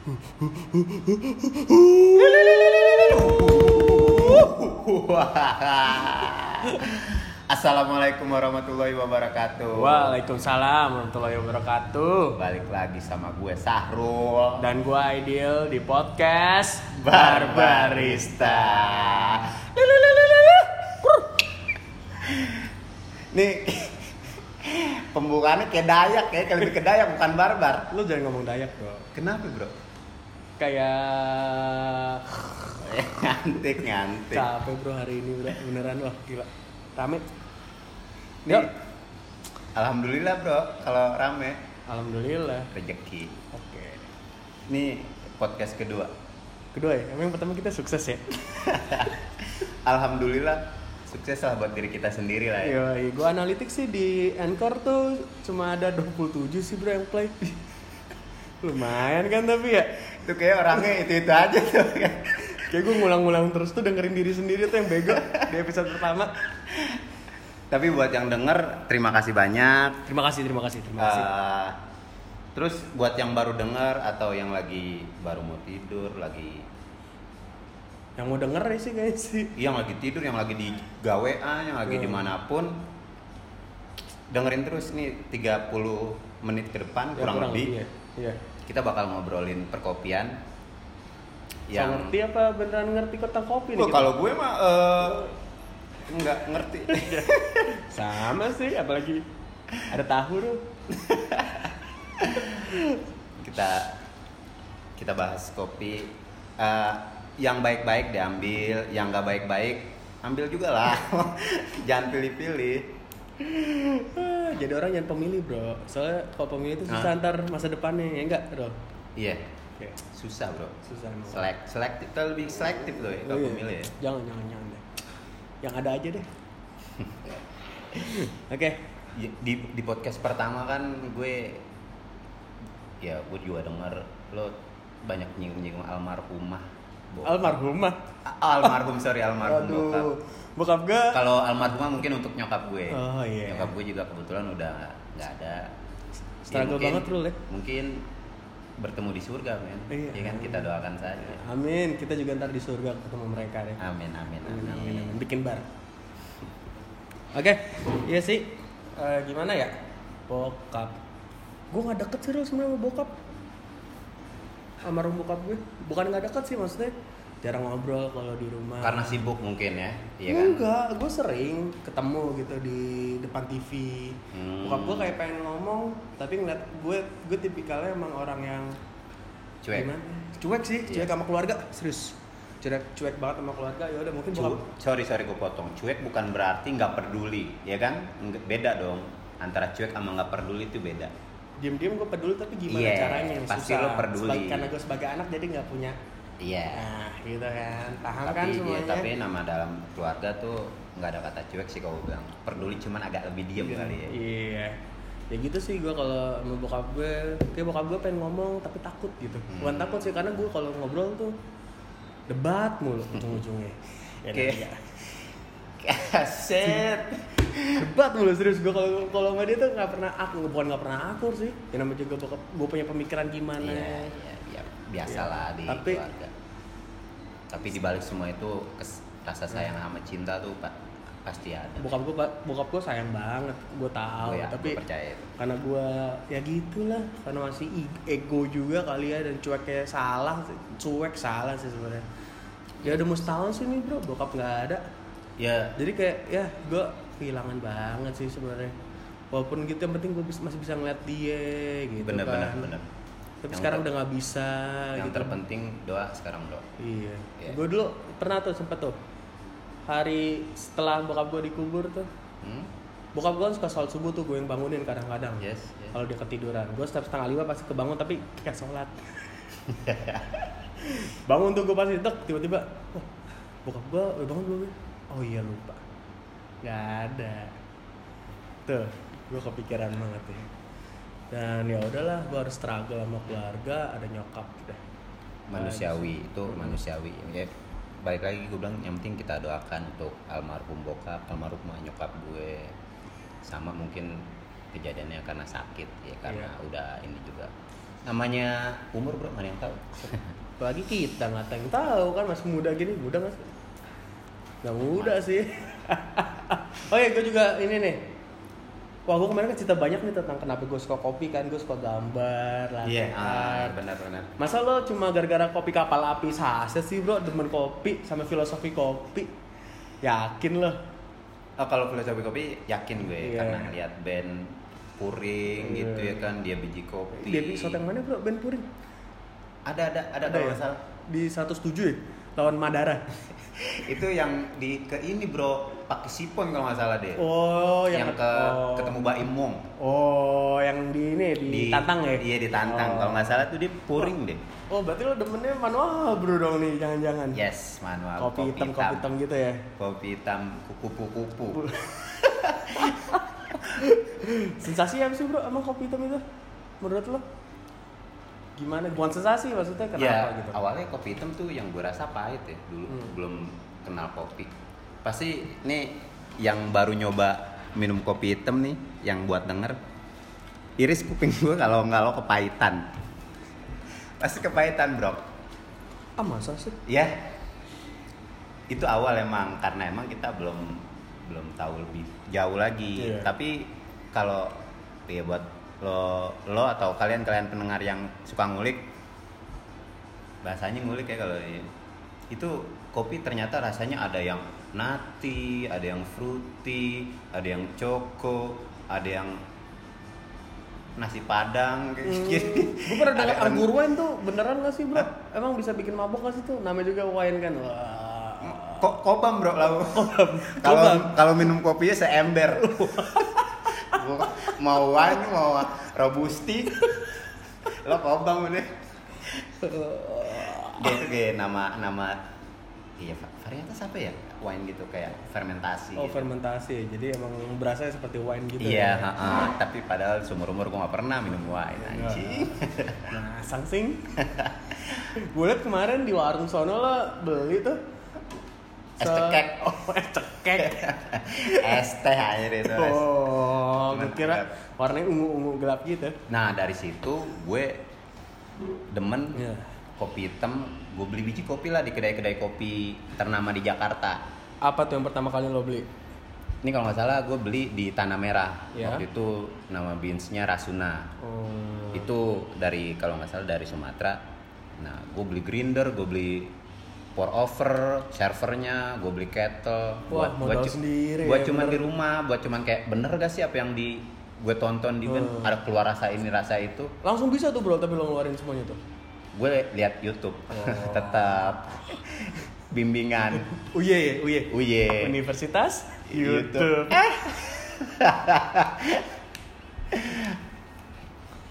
Assalamualaikum warahmatullahi wabarakatuh. Waalaikumsalam warahmatullahi wabarakatuh. Balik lagi sama gue Sahrul Dan gua Aidil di podcast Barbarista. Nih pembukaannya kayak Dayak ya, kayak lebih ke Dayak bukan barbar. Lu jangan ngomong Dayak bro. Kenapa bro? Kayak ngantik ngantik. capek bro hari ini bro. Beneran wah gila. Rame. Nih, Yuk. Alhamdulillah bro, kalau rame Alhamdulillah. rezeki. Oke. Nih podcast kedua. Kedua ya, emang pertama kita sukses ya. Alhamdulillah sukses lah buat diri kita sendiri lah ya. Iya, gua analitik sih di Anchor tuh cuma ada 27 sih bro yang play. Lumayan kan tapi ya. Itu kayak orangnya itu itu aja tuh. Kayak gue ngulang-ngulang terus tuh dengerin diri sendiri tuh yang bego di episode pertama. Tapi buat yang denger terima kasih banyak. Terima kasih, terima kasih, terima kasih. Eh, terus buat yang baru denger atau yang lagi baru mau tidur, lagi yang mau denger ya sih guys sih. yang lagi tidur, yang lagi di gawean, yang lagi Hmm. di mana pun dengerin terus nih 30 menit ke depan Ya, kurang, lebih ya. Iya. Kita bakal ngobrolin perkopian Yang yang ngerti apa beneran ngerti kota kopi nih? kalau gue mah eh, nggak ngerti sama sih, apalagi ada tahu tuh. kita kita bahas kopi Eh, yang baik-baik diambil yang nggak baik-baik ambil juga lah jangan pilih-pilih Jadi orang jangan pemilih bro. Soalnya kalau pemilih itu susah Hah? ntar masa depannya ya enggak bro. iya Oke. susah bro Susah emang. selek selektif kita lebih selektif loh ya kalau Oh, iya. pemilih ya Jangan, jangan, jangan deh. Yang ada aja deh. Oke. Y- di di podcast pertama kan gue ya gue juga denger lo banyak nyinggung-nyinggung almarhumah Almarhumah. Almarhum sorry almarhum bokap Aduh. Bokap gue. kalau almarhumah mungkin untuk nyokap gue Oh, iya. nyokap gue juga kebetulan udah nggak ada Struggle mungkin- banget, Rul, ya? mungkin bertemu di surga men Iya. ya kan kita doakan saja Amin. Kita juga ntar di surga ketemu mereka deh. amin amin amin, amin, Amin. amin. Bikin bar. Oke, iya sih. Eh, gimana ya? Bokap. Gue nggak deket sih Rul, sebenarnya sama. Almarhum bokap gue. Bukan nggak deket sih maksudnya. Jarang ngobrol kalau di rumah. karena sibuk mungkin ya iya kan Enggak, gue sering ketemu gitu di depan TV. Hmm. Bokap gue kayak pengen ngomong, tapi ngeliat gue, gue tipikalnya emang orang yang cuek gimana? Cuek sih, Iya. cuek sama keluarga, serius. Cuek, cuek banget sama keluarga. Ya udah mungkin bokap sorry sorry gue potong cuek bukan berarti nggak peduli ya kan beda dong antara cuek sama nggak peduli itu beda diem-diem gue peduli tapi gimana Iya, caranya? Yang pasti susah. lo peduli. Sebagai- karena gue sebagai anak jadi nggak punya. Iya. Nah gitu kan. Paham kan tapi ya, semuanya? tapi nama dalam keluarga tuh nggak ada kata cuek sih kalau bilang. Peduli cuman agak lebih diem kali ya. Iya. Ya gitu sih gue kalau sama bokap gue kayak bokap gue pengen ngomong tapi takut gitu. Bukan Hmm. takut sih karena gue kalau ngobrol tuh debat mulu ujung-ujungnya. Ya, Oke. enggak. Debat mulu serius. Gue kalau kalau sama dia tuh nggak pernah aku bukan nggak pernah akur sih. Ya namanya juga gue punya pemikiran gimana. Iya iya iya. Biasalah Iya. di Tapi- keluarga. Tapi dibalik semua itu kes- rasa sayang sama cinta tuh pak pasti ada. Bokap gue bokap gue sayang banget gue tahu. Ya, tapi gue percaya itu. karena gue ya gitulah. Karena masih ego juga kali ya dan cuek kayak salah cuek salah sih sebenarnya. Ya udah mustahil sih nih bro. Bokap nggak ada. Ya. Jadi kayak ya gue kehilangan banget sih sebenarnya walaupun gitu yang penting gue masih bisa ngeliat dia gitu bener kan bener bener tapi Yang sekarang udah nggak bisa yang gitu terpenting doa sekarang doa iya Iya. gue dulu pernah tuh sempet tuh hari setelah bokap gue dikubur tuh hmm? Bokap gue suka sholat subuh tuh gue yang bangunin kadang-kadang. yes, yes. Kalau dia ketiduran, gue setiap setengah lima pasti kebangun tapi kayak sholat. bangun tuh gue pasti tek tiba-tiba, oh, bokap gue, "Eh, bangun belum ya?" Oh iya lupa, nggak ada. Tuh, gue kepikiran banget ya. Dan ya udahlah, gue harus struggle sama keluarga, ada nyokap udah. manusiawi itu manusiawi ya balik lagi gue bilang yang penting kita doakan untuk almarhum bokap almarhum nyokap gue sama mungkin kejadiannya karena sakit ya karena Iya. udah ini juga namanya umur bro mana yang tahu Apalagi kita nggak tahu, tahu kan masih muda gini, muda nggak sih? Nggak muda sih. oh ya, gue juga ini nih. Wah, gue kemarin kan cerita banyak nih tentang kenapa gue suka kopi kan, gue suka gambar, latte iya ah, art. benar-benar Masa lo cuma gara-gara kopi kapal api saset sih bro, demen kopi sama filosofi kopi? Yakin lo? oh kalau filosofi kopi yakin gue Iya. karena ngeliat band puring Iya. gitu ya kan dia biji kopi Di episode yang mana bro, Ben Puring? ada ada ada, Ada kalau ya? salah Di 107 ya? Lawan Madara. itu yang di ke ini bro pakai sipon kalau nggak salah deh Oh, yang, yang, ke oh. ketemu Mbak Imong Oh, yang di ini ditantang ya? iya ditantang Oh. kalau nggak salah tuh dia puring deh Oh, berarti lo demennya manual bro dong nih, jangan-jangan. yes manual Kopi, hitam, kopi hitam gitu ya. kopi hitam kupu-kupu Sensasi apa sih bro emang kopi hitam itu? Menurut lo? Gimana? Bukan sensasi maksudnya kenapa ya gitu? awalnya kopi hitam tuh yang gue rasa pahit ya dulu Hmm. belum kenal kopi pasti nih yang baru nyoba minum kopi hitam nih yang buat denger iris kuping gue kalau nggak lo kepahitan pasti kepahitan bro Ah masa sih? ya itu awal emang karena emang kita belum belum tahu lebih jauh lagi Iya. tapi kalau ya buat lo lo atau kalian kalian pendengar yang suka ngulik bahasanya ngulik ya kalau ini itu kopi ternyata rasanya ada yang nati ada yang fruity ada yang choco ada yang nasi padang kayak Hmm, gitu. gue pernah dengar anggur wine tuh beneran gak sih bro? Emang bisa bikin mabok gak sih tuh? Namanya juga wine kan? Wah. Kok kobam bro lalu. Kobam. Kalau kalau minum kopinya seember. Gua mau wine mau robusti. Lo kobam udah. Gitu kayak nama nama iya va- varietas apa ya? Wine gitu kayak fermentasi. Oh gitu. fermentasi, ya. jadi emang berasanya seperti wine gitu Iya, ya? heeh. tapi padahal seumur umur gua gak pernah minum wine Enggak. anjing. Nah, sangsing. Gue liat kemarin di warung sono lo beli tuh. Es cekek. Oh, es cekek. es teh aja itu. es. Oh, gue kira warnanya ungu-ungu gelap gitu. Nah dari situ gue demen Iya. kopi hitam. Gue beli biji kopi lah di kedai-kedai kopi ternama di Jakarta. Apa tuh yang pertama kali lo beli? Ini kalau nggak salah gue beli di Tanah Merah. Iya. Waktu itu nama beansnya Rasuna. Oh. Itu dari kalau nggak salah dari Sumatera. Nah gue beli grinder, gue beli pour over, servernya, gue beli kettle. Modal cu- sendiri buat ya, cuman bener. di rumah, buat cuman kayak bener gak sih apa yang di gue tonton di Hmm. ada keluar rasa ini rasa itu Langsung bisa tuh bro, tapi lo ngeluarin semuanya tuh. gue lihat YouTube Oh. tetap bimbingan Uye uye. uye Universitas YouTube. YouTube.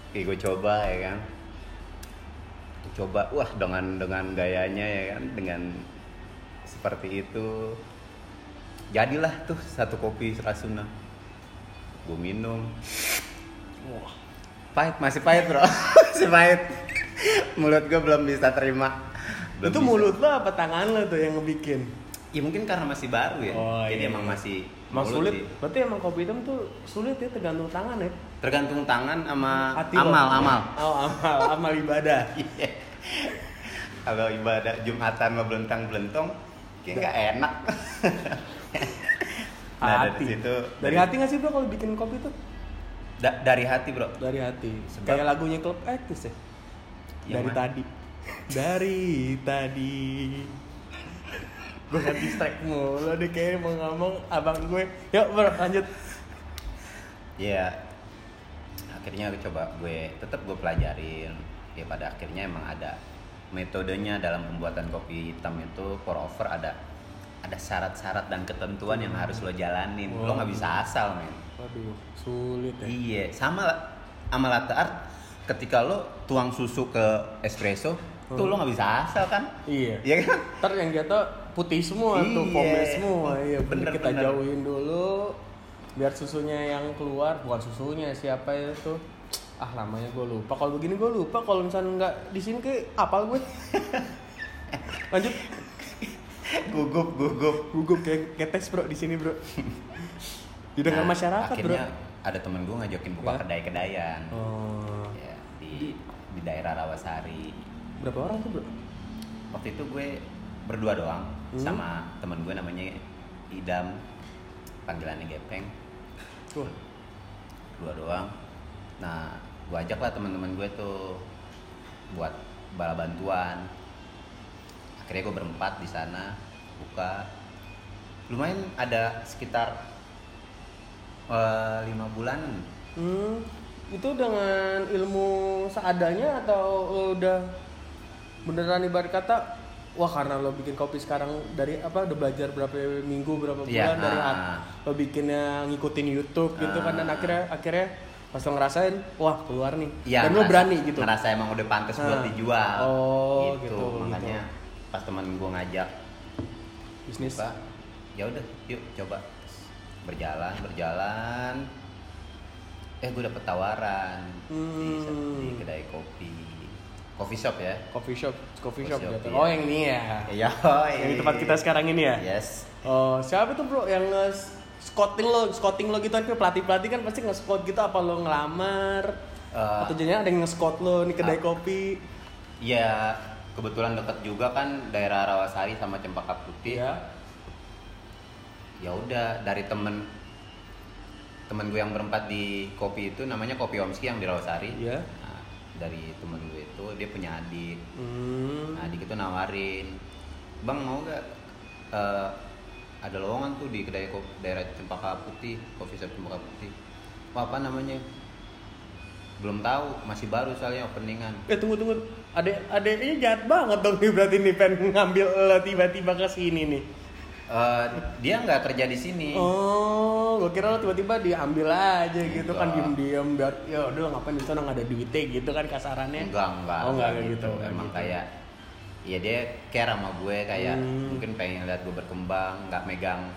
Oke, gue coba ya kan coba wah dengan dengan gayanya ya kan dengan seperti itu jadilah tuh satu kopi Rasuna gue minum Wah. pahit masih pahit bro masih pahit mulut gue belum bisa terima Belum itu bisa. mulut lo apa tangan lo tuh yang ngebikin? ya mungkin karena masih baru ya Oh, jadi iya. emang masih Emang sulit. sih. Berarti emang kopi hitam tuh sulit ya tergantung tangan ya. tergantung tangan sama Hati lo. amal amal Oh, amal, amal ibadah. Iya. Kalau ibadah Jumatan lo belentang belentong, kayak nggak enak. nah dari hati. situ, Dari hati nggak sih bro kalau bikin kopi tuh? da- dari hati bro. Dari hati. Sebab- Kayak lagunya Club Actis ya. Yang Dari mana? tadi. Dari tadi. gue gak distract mulu deh kayaknya mau ngomong abang gue. Yuk bro lanjut. Iya. Akhirnya gue coba gue tetap gue pelajarin. Ya pada akhirnya emang ada metodenya dalam pembuatan kopi hitam itu pour over ada ada syarat-syarat dan ketentuan yang harus lo jalanin. Lo nggak bisa asal men. Waduh sulit ya. Iya, sama sama latte art ketika lo tuang susu ke espresso, tuh lo nggak bisa asal kan? Iya. Iya kan? Ntar yang jatuh putih semua tuh, Iya. foamnya semua. Iya, bener, Bener, kita bener. jauhin dulu biar susunya yang keluar, bukan susunya siapa itu. Ah, namanya gue lupa. Kalau begini gue lupa. Kalau misalnya nggak di sini kayak apal gue. Lanjut. Gugup, gugup. Gugup kayak kayak tes bro di sini bro. Didengar Nah, masyarakat bro. akhirnya ada temen gue ngajakin buka Ya. kedai-kedayan. Oh. Ya, di di di daerah Rawasari Berapa orang tuh bro? waktu itu gue berdua doang Hmm. sama temen gue namanya Idam panggilannya Gepeng Wah, dua doang nah gue ajak lah teman-teman gue tuh buat bala bantuan. Akhirnya gue berempat di sana buka. Lumayan ada sekitar eh, lima bulan hmm, itu dengan ilmu seadanya atau lo udah beneran ibarat kata wah karena lo bikin kopi sekarang dari apa udah belajar berapa minggu berapa bulan Iya, dari at- lo bikinnya ngikutin YouTube gitu kan dan Ah. akhirnya akhirnya pas lo ngerasain wah keluar nih. Ya dan lo berani gitu? ngerasa emang udah pantas buat Ah. dijual. Oh, gitu, gitu, makanya pas teman gue ngajak bisnis? Buka ya udah yuk coba. Berjalan berjalan. Eh gue dapet tawaran di, Hmm. di kedai kopi. Coffee shop ya? Coffee shop coffee Coffee shop, shop, gitu. iya. oh yang ini ya? Ya yang di tempat kita sekarang ini ya? Yes. Oh, siapa tuh bro yang scouting lo, scouting lo gitu kan pelatih pelatih kan pasti nge scout gitu apa lo ngelamar Eh, atau jangan ada yang nge scout lo nih kedai ah. kopi ya kebetulan deket juga kan daerah Rawasari sama Cempaka Putih ya ya udah dari temen temen gue yang berempat di kopi itu namanya kopi Omski yang di Rawasari Iya. Nah, dari temen gue itu dia punya adik hmm. Nah, adik itu nawarin, bang mau gak eh, ada lowongan tuh di kedai kopi daerah Cempaka Putih, coffee shop Cempaka Putih. Wah, apa namanya? Belum tahu, masih baru soalnya openingan. eh tunggu tunggu adek adeknya jahat banget dong nih berarti nih pengen ngambil lo tiba-tiba ke sini nih Eh, dia nggak kerja di sini. oh gue kira lo tiba-tiba diambil aja gitu kan Enggak. diem-diem biar ya udah ngapain di sana nggak ada duitnya gitu kan kasarannya Enggak, enggak. oh enggak kayak gitu, gitu. enggak Emang gitu. kayak ya dia care sama gue kayak Hmm. mungkin pengen lihat gue berkembang, nggak megang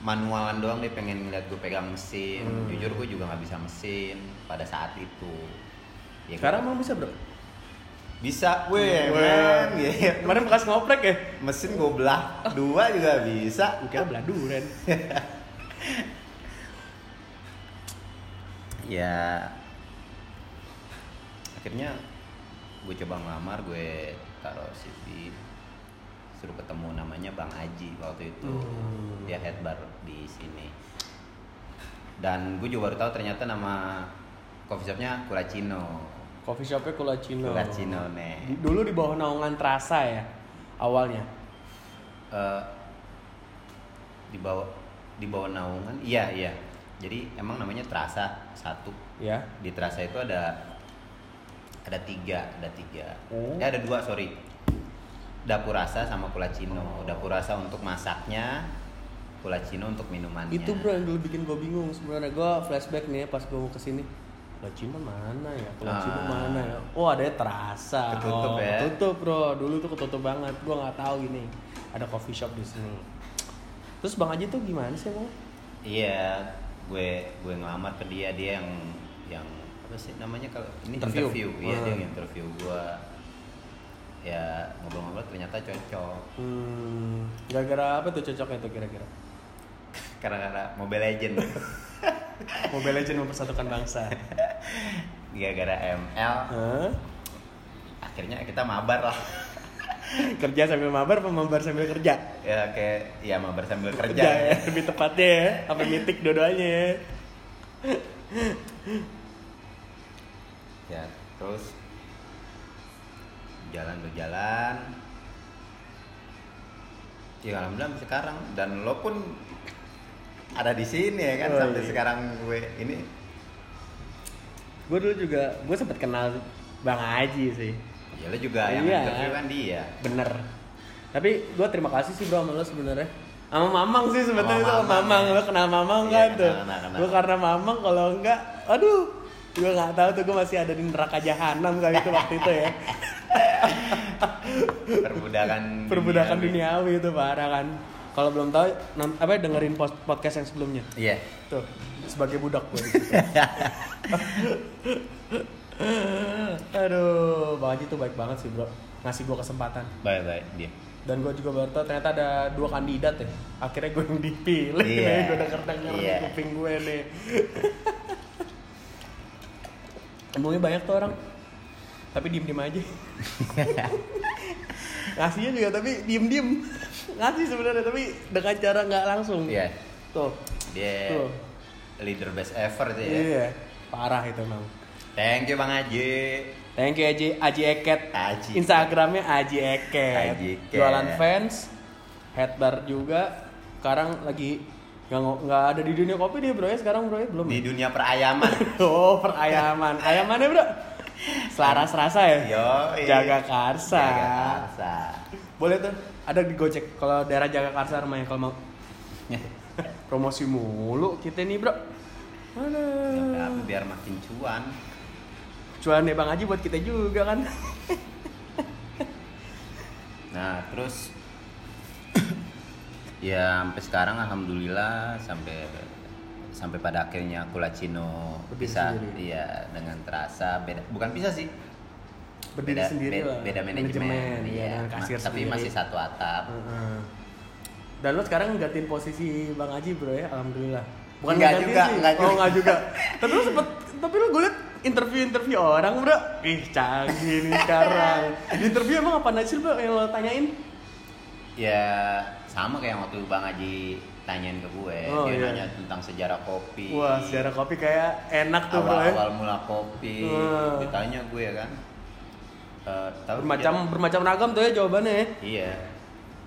manualan doang dia pengen ngeliat gue pegang mesin. Hmm. Jujur gue juga nggak bisa mesin pada saat itu. Ya, sekarang emang bisa bro Bisa, weh, Weh. man. Iya. kemarin bekas ngoprek ya Mesin gue belah dua juga bisa. Gue kira belah duren. Ya, akhirnya gue coba ngelamar, gue taruh CV, suruh ketemu namanya Bang Aji waktu itu. Hmm. Dia head bar di sini. Dan gue juga baru tahu ternyata nama coffee shopnya Curacino. Coffee shopnya Culacino. Curacino nih. Dulu di bawah naungan Trasa ya awalnya. Eh, di bawah di bawah naungan iya iya jadi emang namanya terasa satu Ya. di terasa itu ada ada tiga ada tiga Oh. eh ada dua sorry dapur rasa sama kulacino dapur rasa untuk masaknya kulacino untuk minumannya Itu bro yang dulu bikin gue bingung sebenarnya. Gue flashback nih ya pas gue mau ke sini. Culacino mana ya? Culacino Ah. mana ya? Oh ada Terasa. Ketutup oh, ya? Ketutup bro. Dulu tuh ketutup banget. Gue nggak tahu gini. Ada coffee shop di sini. Terus Bang Aji tuh gimana sih bang? iya gue gue ngelamar ke dia dia yang yang apa sih namanya kalau ini Interview. interview, iya dia yang interview gue ya ngobrol-ngobrol ternyata cocok Hmm. Gara-gara apa tuh cocoknya tuh kira-kira? karena Mobile Legend Mobile Legend mempersatukan bangsa. gara-gara ML Hah? akhirnya kita mabar lah kerja sambil mabar apa mabar sambil kerja ya kayak ya mabar sambil kerja, kerja ya lebih tepatnya ya apa mitik dua-duanya ya ya terus jalan berjalan. Ya alhamdulillah sampai sekarang. Dan lo pun ada di sini ya kan Oh, sampai iya. sekarang gue ini. Gue dulu juga gue sempat kenal bang Aji sih. Ya lo juga yang Iya. interview kan dia. Bener. Tapi gue terima kasih sih bro sama lo sebenarnya. Sama Mamang sih sebetulnya Sama Mamang, Mamang. Ya. lo kenal Mamang Iya, kan tuh? kenal, kenal, kenal. gue karena Mamang kalau enggak aduh gue nggak tahu tuh gue masih ada di neraka jahanam kali itu waktu itu ya. Perbudakan perbudakan duniawi. duniawi itu parah kan. Kalau belum tahu apa dengerin post- podcast yang sebelumnya? Iya. Tuh sebagai budak gue aduh bang Haji tuh baik banget sih bro. Ngasih gue kesempatan. Baik baik dia. Dan gue juga baru tau ternyata ada dua kandidat ya. Akhirnya gue yang dipilih. Iya. nih gue denger denger Iya. di kuping gue nih emangnya banyak tuh orang tapi diem diem aja ngasihnya juga tapi diem diem ngasih sebenarnya tapi dengan cara nggak langsung Iya. tuh Dia Tuh. leader best ever sih ya. iya parah itu emang Thank you Bang Aji. thank you Aji Aji Eket Aji. Instagramnya Aji Eket Aji Eket. jualan fans headbar juga sekarang lagi nggak nggak ada di dunia kopi dia bro ya sekarang bro ya belum Di ya? dunia perayaman. oh perayaman ayamannya bro selaras rasa ya Yo, Jaga Karsa. Jaga Karsa. boleh tuh ada di Gojek kalau daerah Jagakarsa rumahnya kalau mau promosi mulu kita nih bro mana biar makin cuan. cuan ya bang Haji buat kita juga kan Nah, terus ya sampai sekarang alhamdulillah sampai sampai pada akhirnya Kulacino bisa sendiri. iya dengan terasa beda bukan bisa sih berdiri beda, sendiri beda, lah beda manajemen, iya. dengan kasir Ma- tapi sendiri. masih satu atap Heeh. dan lo sekarang gantiin posisi bang Haji bro ya alhamdulillah bukan Nggak juga, sih. nggak oh juga. nggak juga tapi lo sempet tapi lo gue liat interview interview orang bro ih canggih nih sekarang di interview emang apa sih bro yang lo tanyain ya sama kayak waktu Bang Haji tanyain ke gue Oh, dia iya. nanya tentang sejarah kopi. Wah sejarah kopi kayak enak tuh bro awal ya. awal mula kopi. Hmm. ditanya gue kan Eh, tahu bermacam sejarah- bermacam ragam tuh ya jawabannya ya. Iya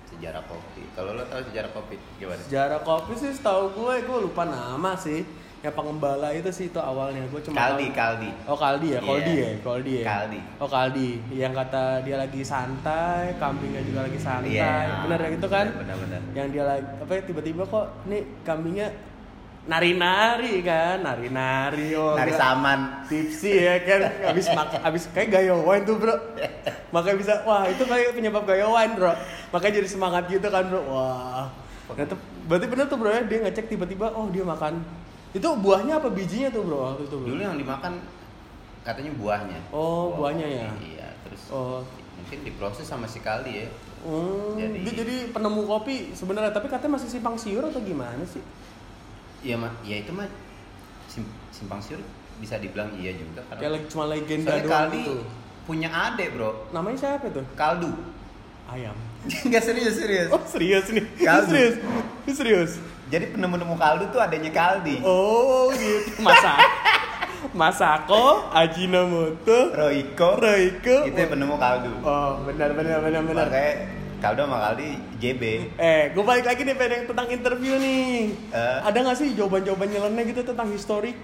sejarah kopi. Kalau lo tahu sejarah kopi gimana? Sejarah kopi sih setahu gue gue lupa nama sih yang pengembala itu sih itu awalnya gue cuma Kaldi tahu- Kaldi Oh Kaldi ya, Kaldi Iya. ya, Kaldi ya. Kaldi. Oh Kaldi, yang kata dia lagi santai, kambingnya juga lagi santai, Iya. bener ya gitu kan? Benar, benar, benar. Yang dia lagi apa ya, tiba-tiba kok nih kambingnya nari-nari kan, nari-nari oh. Nari saman. Tipsi ya kan, habis mak habis kayak gayawan tuh bro. Makanya bisa, wah itu kayak penyebab gayawan bro. Makanya jadi semangat gitu kan bro, wah. Nah, berarti bener tuh bro ya, dia ngecek tiba-tiba, oh dia makan. Itu buahnya apa bijinya tuh bro waktu itu bro? Dulu yang dimakan katanya buahnya. Oh, Buah buahnya ya? Iya, terus Oh. mungkin diproses sama si Kaldi ya. Hmm, Jadi- dia jadi penemu kopi sebenarnya, tapi katanya masih simpang siur atau gimana sih? Iya mah, ya itu mah sim- simpang siur bisa dibilang iya juga Kayak karena lagi cuma legenda doang Kaldi gitu. punya adek bro, Namanya siapa tuh? Kaldu. Ayam. Enggak serius serius. Oh serius nih? Kaldu. serius? Serius? Jadi penemu-nemu kaldu tuh adanya Kaldi. Oh gitu. Masa Masako, Ajinomoto, Roiko, Roiko. itu yang penemu kaldu. Oh benar benar benar benar. Makanya kaldu sama Kaldi JB. Eh, gue balik lagi nih pengen yang tentang interview nih. Eh. Ada nggak sih jawaban-jawaban nyeleneh gitu tentang histori?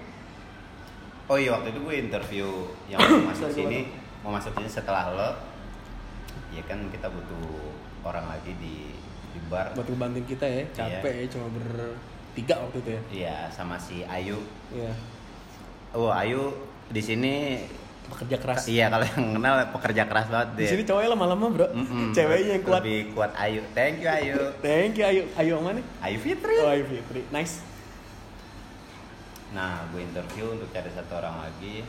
Oh iya waktu itu gue interview yang mau masuk Sorry, sini, mau masuk sini setelah lo. Ya kan kita butuh orang lagi di di bar. Buat ngebantuin kita ya, capek ya cuma bertiga waktu itu ya. Iya sama si Ayu. Iya. Oh Ayu di sini Pekerja keras. Iya kalau yang kenal pekerja keras banget Di dia. sini cowoknya lama-lama bro, Mm-mm, ceweknya yang kuat. Lebih kuat Ayu. Thank you Ayu. Thank you, ayo, ayo yang mana? Ayu Fitri. Oh, Ayu Fitri, nice. Nah, gue interview untuk cari satu orang lagi.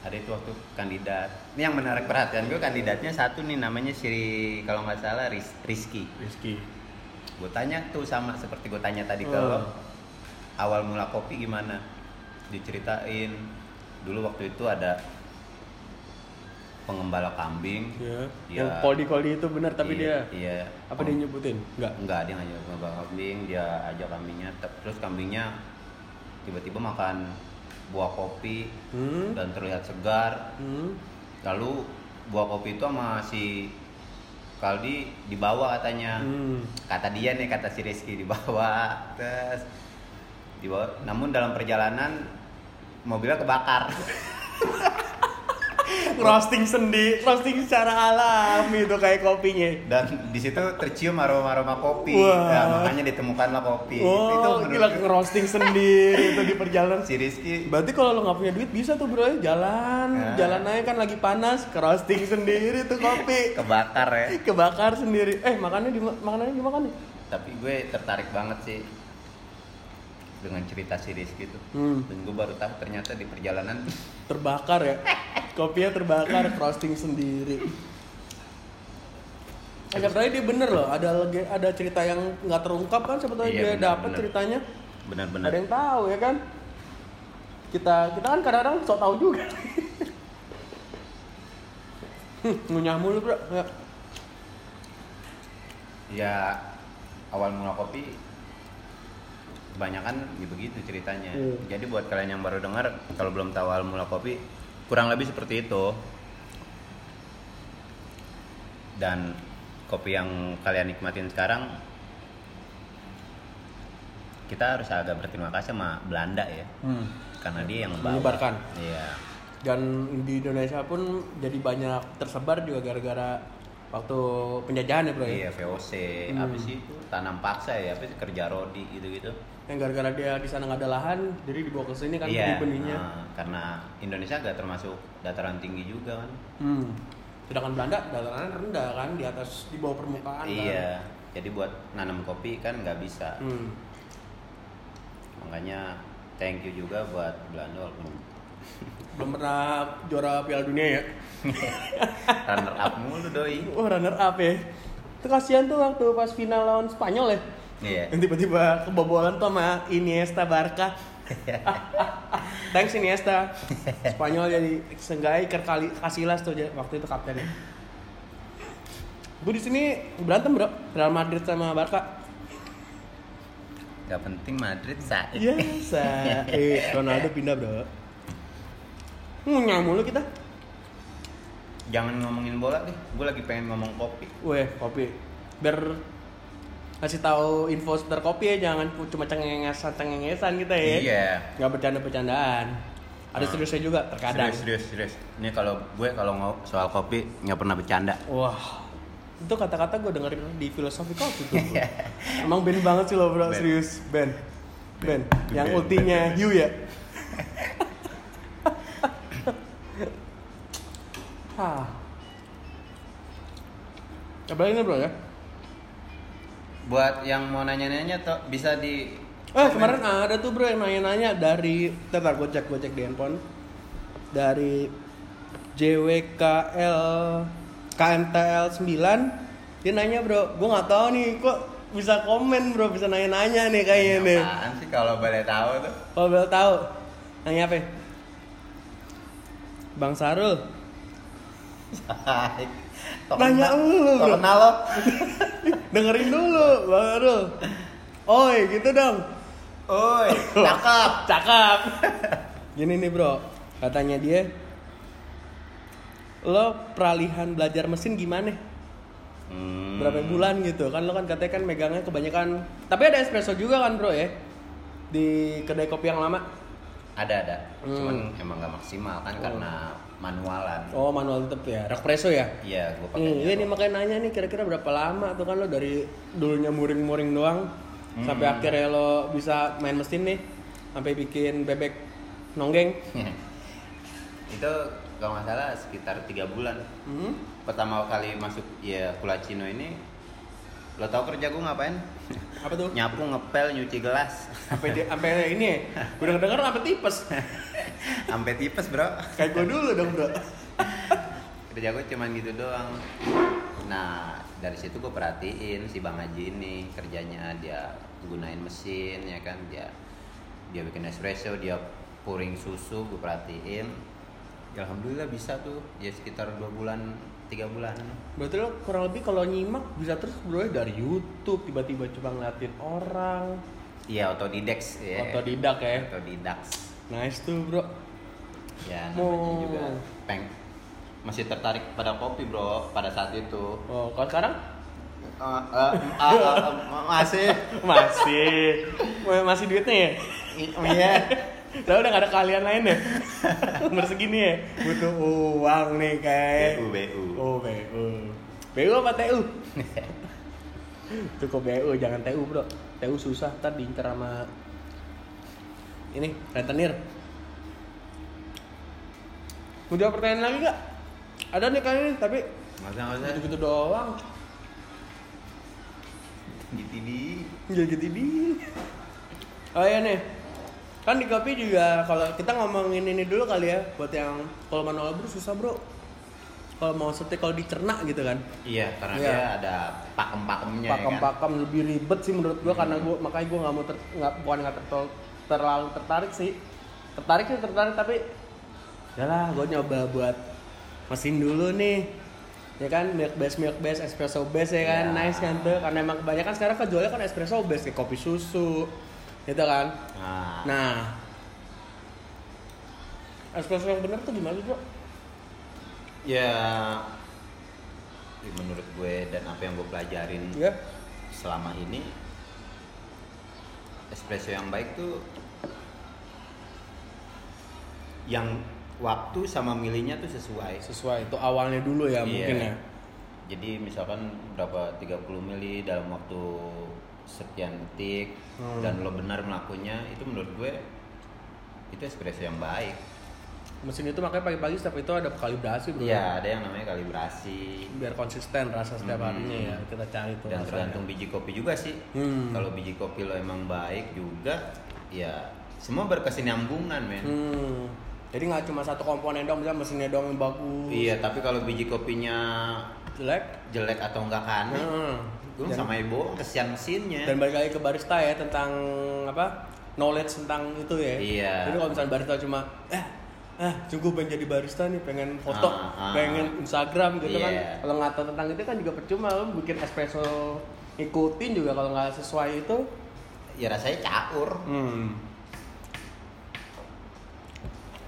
Ada itu waktu kandidat. Ini yang menarik perhatian gue kandidatnya satu nih namanya si kalau nggak salah Rizky. Rizky. Gue tanya tuh sama seperti gue tanya tadi ke lo. Awal mula kopi gimana? Diceritain. Dulu waktu itu ada pengembala kambing. Ya. Iya. Yang koldi-koldi itu benar tapi Iya, dia iya. apa dia nyebutin? Enggak. Enggak, dia ngajak pengembala kambing, dia ajak kambingnya, te- terus kambingnya tiba-tiba makan buah kopi Hmm. dan terlihat segar. Hmm. Lalu buah kopi itu sama si Kaldi dibawa katanya. Hmm. Kata dia nih, kata si Rizky dibawa. Terus dibawa. Namun dalam perjalanan mobilnya kebakar. Roasting sendiri, roasting secara alami itu kayak kopinya. Dan di situ tercium aroma-aroma kopi. Wah. Ya, makanya ditemukanlah kopi. Oh, menurut gila ngerosting sendiri itu di perjalanan. si Rizky Berarti kalau lo nggak punya duit bisa tuh bro, jalan, Nah. jalan aja kan lagi panas, roasting sendiri tuh kopi, kebakar ya. kebakar sendiri. Eh makannya di makanannya dimakan nih? Tapi gue tertarik banget sih dengan cerita si Rizky itu. Hmm. Dan gue baru tahu ternyata di perjalanan Terbakar ya, kopinya terbakar, roasting sendiri. Eh, sebenarnya dia bener loh, ada lege- ada cerita yang nggak terungkap kan sebetulnya Iya, dia bener, dapat bener. ceritanya. benar-benar Ada yang tahu ya kan? Kita kita kan kadang-kadang sok tahu juga. Ngunyah mulu bro. Ya. ya awal mula kopi kebanyakan ya begitu ceritanya Hmm. jadi buat kalian yang baru dengar kalau belum tahu awal mula kopi kurang lebih seperti itu dan kopi yang kalian nikmatin sekarang kita harus agak berterima kasih sama Belanda ya Hmm. karena dia yang. Menyebarkan. iya Dan di Indonesia pun jadi banyak tersebar juga gara-gara waktu penjajahan ya bro ya. iya VOC Hmm. apa sih itu tanam paksa ya apa sih kerja rodi gitu gitu Yang gara-gara dia di sana nggak ada lahan, jadi dibawa ke sini kan iya benih-benihnya. nah, karena Indonesia agak termasuk dataran tinggi juga kan Hmm. Sedangkan Belanda datarannya rendah kan di atas di bawah permukaan. kan. iya jadi buat nanam kopi kan nggak bisa Hmm. makanya thank you juga buat Belanda walaupun Belum pernah juara Piala Dunia ya. runner up mulu doi Wah runner up ya. Itu kasihan tuh waktu pas final lawan Spanyol ya. iya Yang tiba-tiba kebobolan tuh sama Iniesta Barca. Thanks Iniesta. Spanyol jadi seenggaknya Iker kali Casillas tuh waktu itu kaptennya. Gue di sini berantem bro, Real Madrid sama Barca. nggak penting Madrid saat Iya. Eh, Ronaldo pindah bro. Ngunyah mulu kita. jangan ngomongin bola deh gue lagi pengen ngomong kopi Weh, kopi. Biar kasih tahu info seputar kopi ya, jangan cuma cengengesan cengengesan kita ya. iya Nggak bercanda-bercandaan. Ada Ah. seriusnya juga terkadang. serius serius serius ini kalau gue kalau ngomong soal kopi nggak pernah bercanda Wah, itu kata-kata gue dengerin di filosofi kopi tuh. Emang band banget sih lo bro, Band. serius band. Band, Band. yang Band, ultinya band. Hugh ya. Hah. Coba ini bro ya. buat yang mau nanya-nanya tuh bisa di Eh kemarin ada tuh bro yang nanya-nanya dari Bentar gue cek, gue cek di handphone Dari JWKL KMTL 9 Dia nanya bro, gue gak tahu nih kok bisa komen bro, bisa nanya-nanya nih kayaknya nih apaan sih kalau boleh tahu tuh Kalau boleh tahu Nanya apa? ya? Bang Sarul Kenal- lu, bro. kenal lo Dengerin dulu Sarul Oi gitu dong Oi, cakep. Cakep. Gini nih bro, katanya dia, lo peralihan belajar mesin gimana? Hmm. Berapa bulan gitu kan? Lo kan katanya kan megangnya kebanyakan. Tapi ada espresso juga kan bro ya? Di kedai kopi yang lama. Ada ada. Hmm. Cuman emang nggak maksimal kan Oh. karena manualan. Oh manual tetep ya, espresso ya? Iya, gue pakai. Hmm, iya nih makanya nanya nih kira-kira berapa lama tuh kan lo dari dulunya muring-muring doang sampai Hmm. akhirnya lo bisa main mesin nih sampai bikin bebek nonggeng. Itu kalau nggak salah sekitar tiga bulan. Hmm? Pertama kali masuk ya Kulacino ini, lo tau kerja gue ngapain? Apa tuh? Nyapu, ngepel, nyuci gelas. sampai sampai ini ya udah denger sampai tipes Sampai tipes bro. kayak gue dulu dong bro Kerja gue cuman gitu doang. Nah dari situ gue perhatiin si Bang Haji ini kerjanya dia gunain mesin ya kan dia dia bikin espresso dia pouring susu gue perhatiin ya, alhamdulillah bisa tuh ya sekitar dua bulan tiga bulan. Berarti lo kurang lebih kalau nyimak bisa terus bro dari YouTube tiba-tiba coba ngeliatin orang. Iya otodidex ya. Otodidak ya. Otodidax nice tuh bro. Ya namanya juga peng masih tertarik pada kopi bro pada saat itu. Oh kalau sekarang? Eh, eh, eh, eh, eh, masih. Masih. Masih duitnya ya? Iya Soalnya udah gak ada kalian lain ya? Umur segini ya? Butuh uang nih kayak. BU BU Oh BU BU apa TU? Cukup BU jangan TU bro. TU susah ntar diincar sama Ini rentenir. Udah pertanyaan lagi gak? Ada nih kayaknya tapi masa masa gitu-gitu doang. Gitu di. Gitu di. Oh iya nih Kan di kopi juga kalau kita ngomongin ini dulu kali ya Buat yang kalau manual brew susah bro. Kalau mau setik kalau dicerna gitu kan. Iya karena dia ada pakem-pakemnya ya kan? Pakem-pakem lebih ribet sih menurut gua Karena gua makanya gua nggak mau ter, nggak bukan nggak tertol- terlalu tertarik sih. Tertarik sih tertarik tapi Yalah gua nyoba buat mesin dulu nih. Ya kan milk base milk base espresso base ya kan? Ya. nice kan tuh. Karena emang kebanyakan sekarang kan jualnya kan espresso base kayak kopi susu gitu kan? Nah, nah. Espresso yang benar tuh gimana sih bro ya ya menurut gue dan apa yang gue pelajarin ya. selama ini espresso yang baik tuh yang waktu sama milihnya tuh sesuai. sesuai itu awalnya dulu ya Iya. mungkin ya. Jadi misalkan berapa 30 mili dalam waktu sekian detik Hmm. dan lo benar melakukannya itu menurut gue itu espresso yang baik. mesin itu makanya pagi-pagi setiap itu ada kalibrasi bro Iya, ada yang namanya kalibrasi biar konsisten rasa setiap Hmm. harinya ya kita cari tuh dan rasanya. tergantung biji kopi juga sih. Hmm. Kalau biji kopi lo emang baik juga, ya semua berkesinambungan men. Hmm. Jadi nggak cuma satu komponen dong, misalnya mesinnya dong yang bagus. Iya, tapi kalau biji kopinya Jelek. jelek atau enggak kan, Hmm. Gue sama ibu kesian mesinnya. Dan balik lagi ke barista ya tentang apa? Knowledge tentang itu ya. Iya. Jadi kalau misalnya barista cuma eh ah cukup pengen jadi barista nih pengen foto Ah, ah. pengen Instagram gitu kan Iya. kalau nggak tahu tentang itu kan juga percuma lo bikin espresso ikutin juga kalau nggak sesuai itu ya rasanya caur. hmm.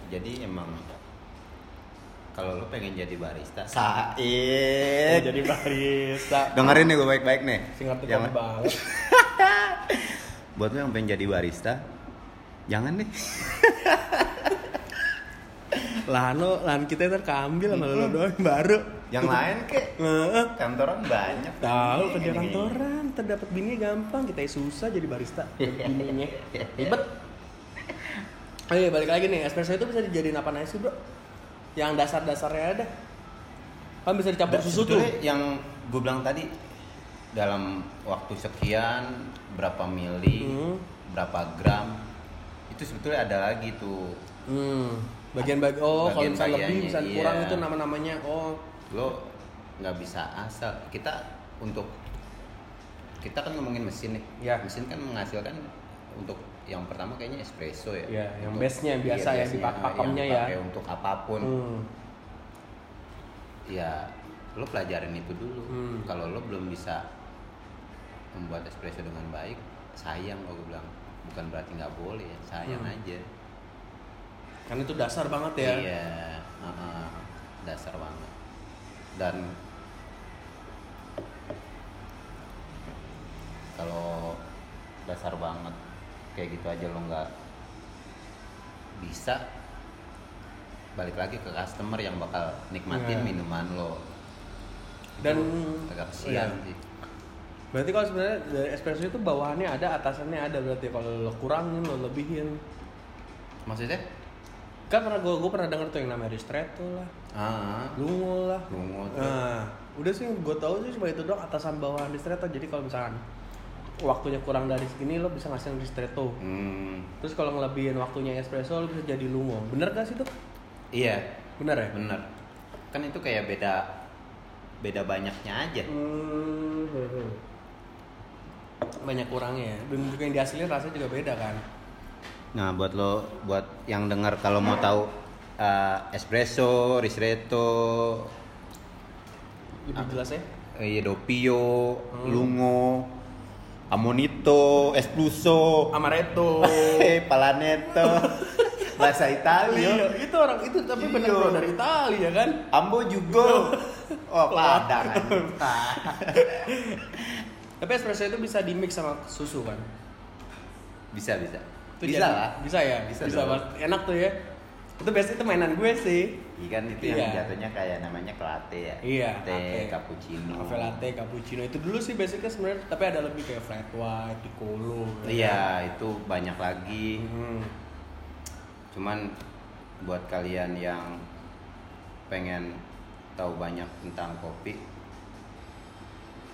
Jadi emang kalau lo pengen jadi barista, Oh, Said. jadi barista Dengerin nih gue baik-baik nih. sing ngerti Jangan- banget Buat lo yang pengen jadi barista, jangan deh. lahan lo lahan kita ntar keambil sama lo doang baru Yang lain kek Heeh. kantoran banyak. Tahu kerja kantoran, terdapat bini gampang, kita susah jadi barista. Bininya ribet. Oh iya, balik lagi nih, espresso itu bisa dijadiin apa aja sih, Bro? Yang dasar-dasarnya ada. Kan bisa dicampur Dan susu tuh. yang gue bilang tadi dalam waktu sekian berapa mili, Hmm. berapa gram itu sebetulnya ada lagi tuh Hmm. Bagian bagi oh, kalau Bagian misalnya lebih, misalnya iya. kurang itu nama-namanya. Oh, lo nggak bisa asal kita untuk kita kan ngomongin mesin nih Ya. mesin kan menghasilkan untuk yang pertama kayaknya espresso ya Iya, yang base-nya yang biasa iya, ya, di pakemnya yang ya. dipakai untuk apa pun hmm. ya lo pelajarin itu dulu Hmm. kalau lo belum bisa membuat espresso dengan baik sayang kalau gue bilang bukan berarti nggak boleh ya sayang Hmm. aja Kan itu dasar banget ya. iya uh-uh, dasar banget dan kalau dasar banget kayak gitu aja lo nggak bisa balik lagi ke customer yang bakal nikmatin Iya. minuman lo Dan agak kesian iya. sih Berarti kalau sebenarnya dari espresso itu bawahannya ada, atasannya ada berarti kalau lo kurangin, lo lebihin. maksudnya Kan pernah gue pernah denger tuh yang namanya ristretto lah, ah lungo lah. lungo. Nah, udah sih gue tahu sih cuma itu doang atasan bawahan ristretto. Jadi kalau misalkan waktunya kurang dari segini lo bisa ngasih ristretto. hmm, Terus kalau ngelebihin waktunya espresso lo bisa jadi lungo. Bener gak sih tuh? iya Bener ya? bener kan itu kayak beda beda banyaknya aja Hmm. Banyak kurangnya ya. Dan juga yang dihasilin rasanya juga beda kan. Nah, buat lo, buat yang dengar kalau mau tahu uh, espresso, ristretto, Lebih jelas ya. eh, doppio, Hmm. lungo, amonito, espluso, Amaretto. palaneto, bahasa Italia, Iya, itu orang itu tapi Iya. bro dari Italia kan. ambo juga, oh padang. Tapi espresso itu bisa di mix sama susu kan? bisa bisa, Itu bisa jadi- lah, Bisa ya? Bisa Bisa, dong. Enak tuh ya. Itu biasanya itu mainan gue sih. Ikan itu Iya. yang jatuhnya kayak namanya latte ya, Iya, latte. cappuccino, Cafe latte, cappuccino itu dulu sih basicnya sebenarnya tapi ada lebih kayak flat white, piccolo. gitu. Iya, itu banyak lagi. Hmm. Cuman buat kalian yang pengen tahu banyak tentang kopi,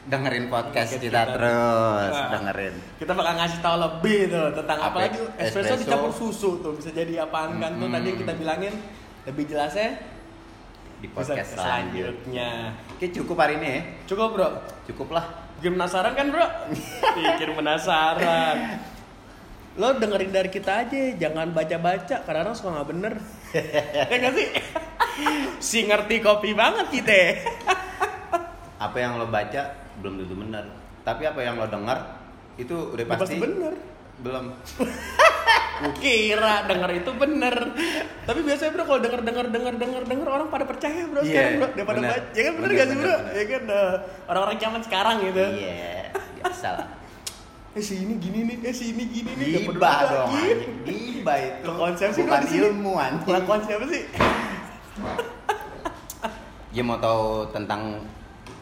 dengerin podcast kita, kita. terus, Nah. dengerin. Kita bakal ngasih tahu lebih tuh tentang apa Apa? lagi espresso Espresso. dicampur susu tuh bisa jadi apaan kan tuh Mm-mm. tadi yang kita bilangin lebih jelasnya Di bisa podcast selanjutnya. selanjutnya. Oke, cukup hari ini ya. Cukup bro. Cukup lah. Bikin penasaran kan bro? Bikin penasaran. Lo dengerin dari kita aja, jangan baca-baca karena orang suka nggak bener. ya nggak sih? si ngerti kopi banget kita. apa yang lo baca belum tentu benar tapi apa yang lo dengar itu udah pasti, pasti bener. belum kira denger itu bener. Tapi biasanya bro kalau denger denger denger denger denger orang pada percaya bro Iya, sekarang bro daripada bener. baca. Ya kan bener, Bener, gak sih bro? bener. Ya kan nah, orang-orang zaman sekarang gitu. iya biasa lah Eh si ini gini nih, eh si ini gini nih. Giba dong, giba itu. Konsep sih bukan ilmu anjing. Siapa sih? Dia mau tahu tentang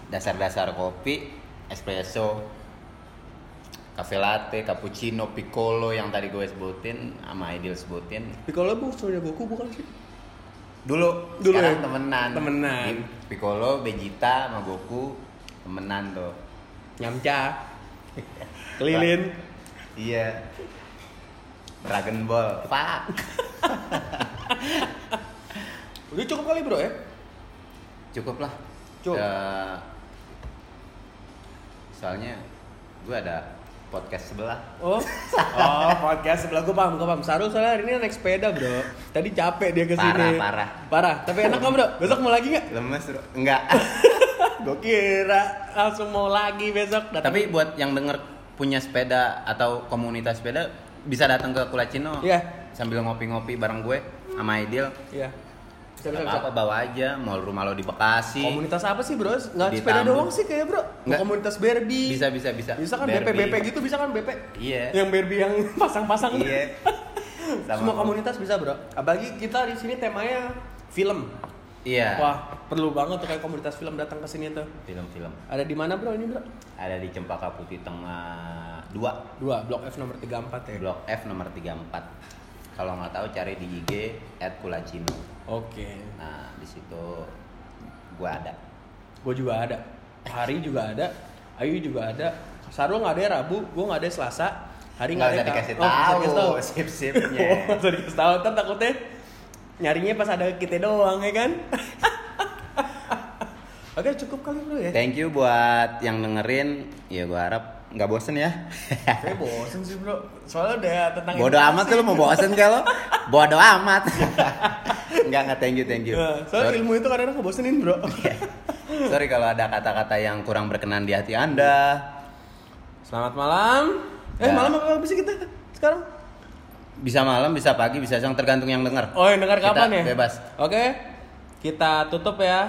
dasar-dasar kopi, espresso, cafe latte, cappuccino, piccolo yang tadi gue sebutin sama Ideal sebutin. Piccolo bu, soalnya Goku bukan sih? Dulu, Dulu sekarang ya? temenan. Temenan. Piccolo, Vegeta, sama Goku temenan tuh. Nyamca. Kelilin. Iya. Dragon Ball. Pak. Udah cukup kali bro ya? Cukup lah. Cukup. Eh, soalnya gue ada podcast sebelah. Oh, oh podcast sebelah gue paham, gue paham. Sarul soalnya hari ini naik sepeda bro. Tadi capek dia ke sini. Parah, parah. Parah. Tapi enak kan bro? Besok mau lagi nggak? Lemes bro? Enggak. Gue kira langsung mau lagi besok. Datang. Tapi buat yang denger punya sepeda atau komunitas sepeda bisa datang ke Kulacino Iya. sambil ngopi-ngopi bareng gue sama Ideal. Iya. Bisa, bisa, bisa. apa-apa bawa aja, mau rumah lo di Bekasi. Komunitas apa sih bro? Nggak Di sepeda doang sih kayak bro. Nggak. Komunitas Barbie. Bisa bisa bisa. Bisa kan. BP BP gitu bisa kan BP? Iya. Yang Barbie yang pasang-pasang. Iya. Sama- Semua komunitas bisa bro. Apalagi kita di sini temanya film. Iya. Wah perlu banget tuh kayak komunitas film datang ke sini tuh. Film-film. Ada di mana bro ini bro? Ada di Cempaka Putih Tengah 2, Dua, Blok F nomor 34 ya. Blok F nomor 34. Kalau nggak tahu cari di IG @kulacino. Oke. Nah, di situ gua ada. Gue juga ada. Hari juga ada. Ayu juga ada. Sarul nggak ada ya Rabu, gue nggak ada Selasa. Hari Nggak ada dikasih. Oh, tahu tahu. sip-sipnya. Oh, nggak usah dikasih tahu. Ntar takutnya nyarinya pas ada kita doang ya kan. Oke cukup kali bro ya. Thank you buat yang dengerin. Ya gua harap nggak bosen ya. Kayak bosen sih bro. Soalnya udah tentang Bodoh edukasi. amat tuh lu mau bosen gak lo? Bodoh amat. Enggak enggak thank you thank you. Nah, soalnya Sorry, ilmu itu kadang-kadang ngebosenin bro. sorry kalau ada kata-kata yang kurang berkenan di hati Anda. Selamat malam. Eh Ya. malam apa sih kita sekarang? Bisa malam, bisa pagi, bisa siang tergantung yang denger. Oh yang dengar Kita kapan ya? bebas. Oke. Kita tutup ya.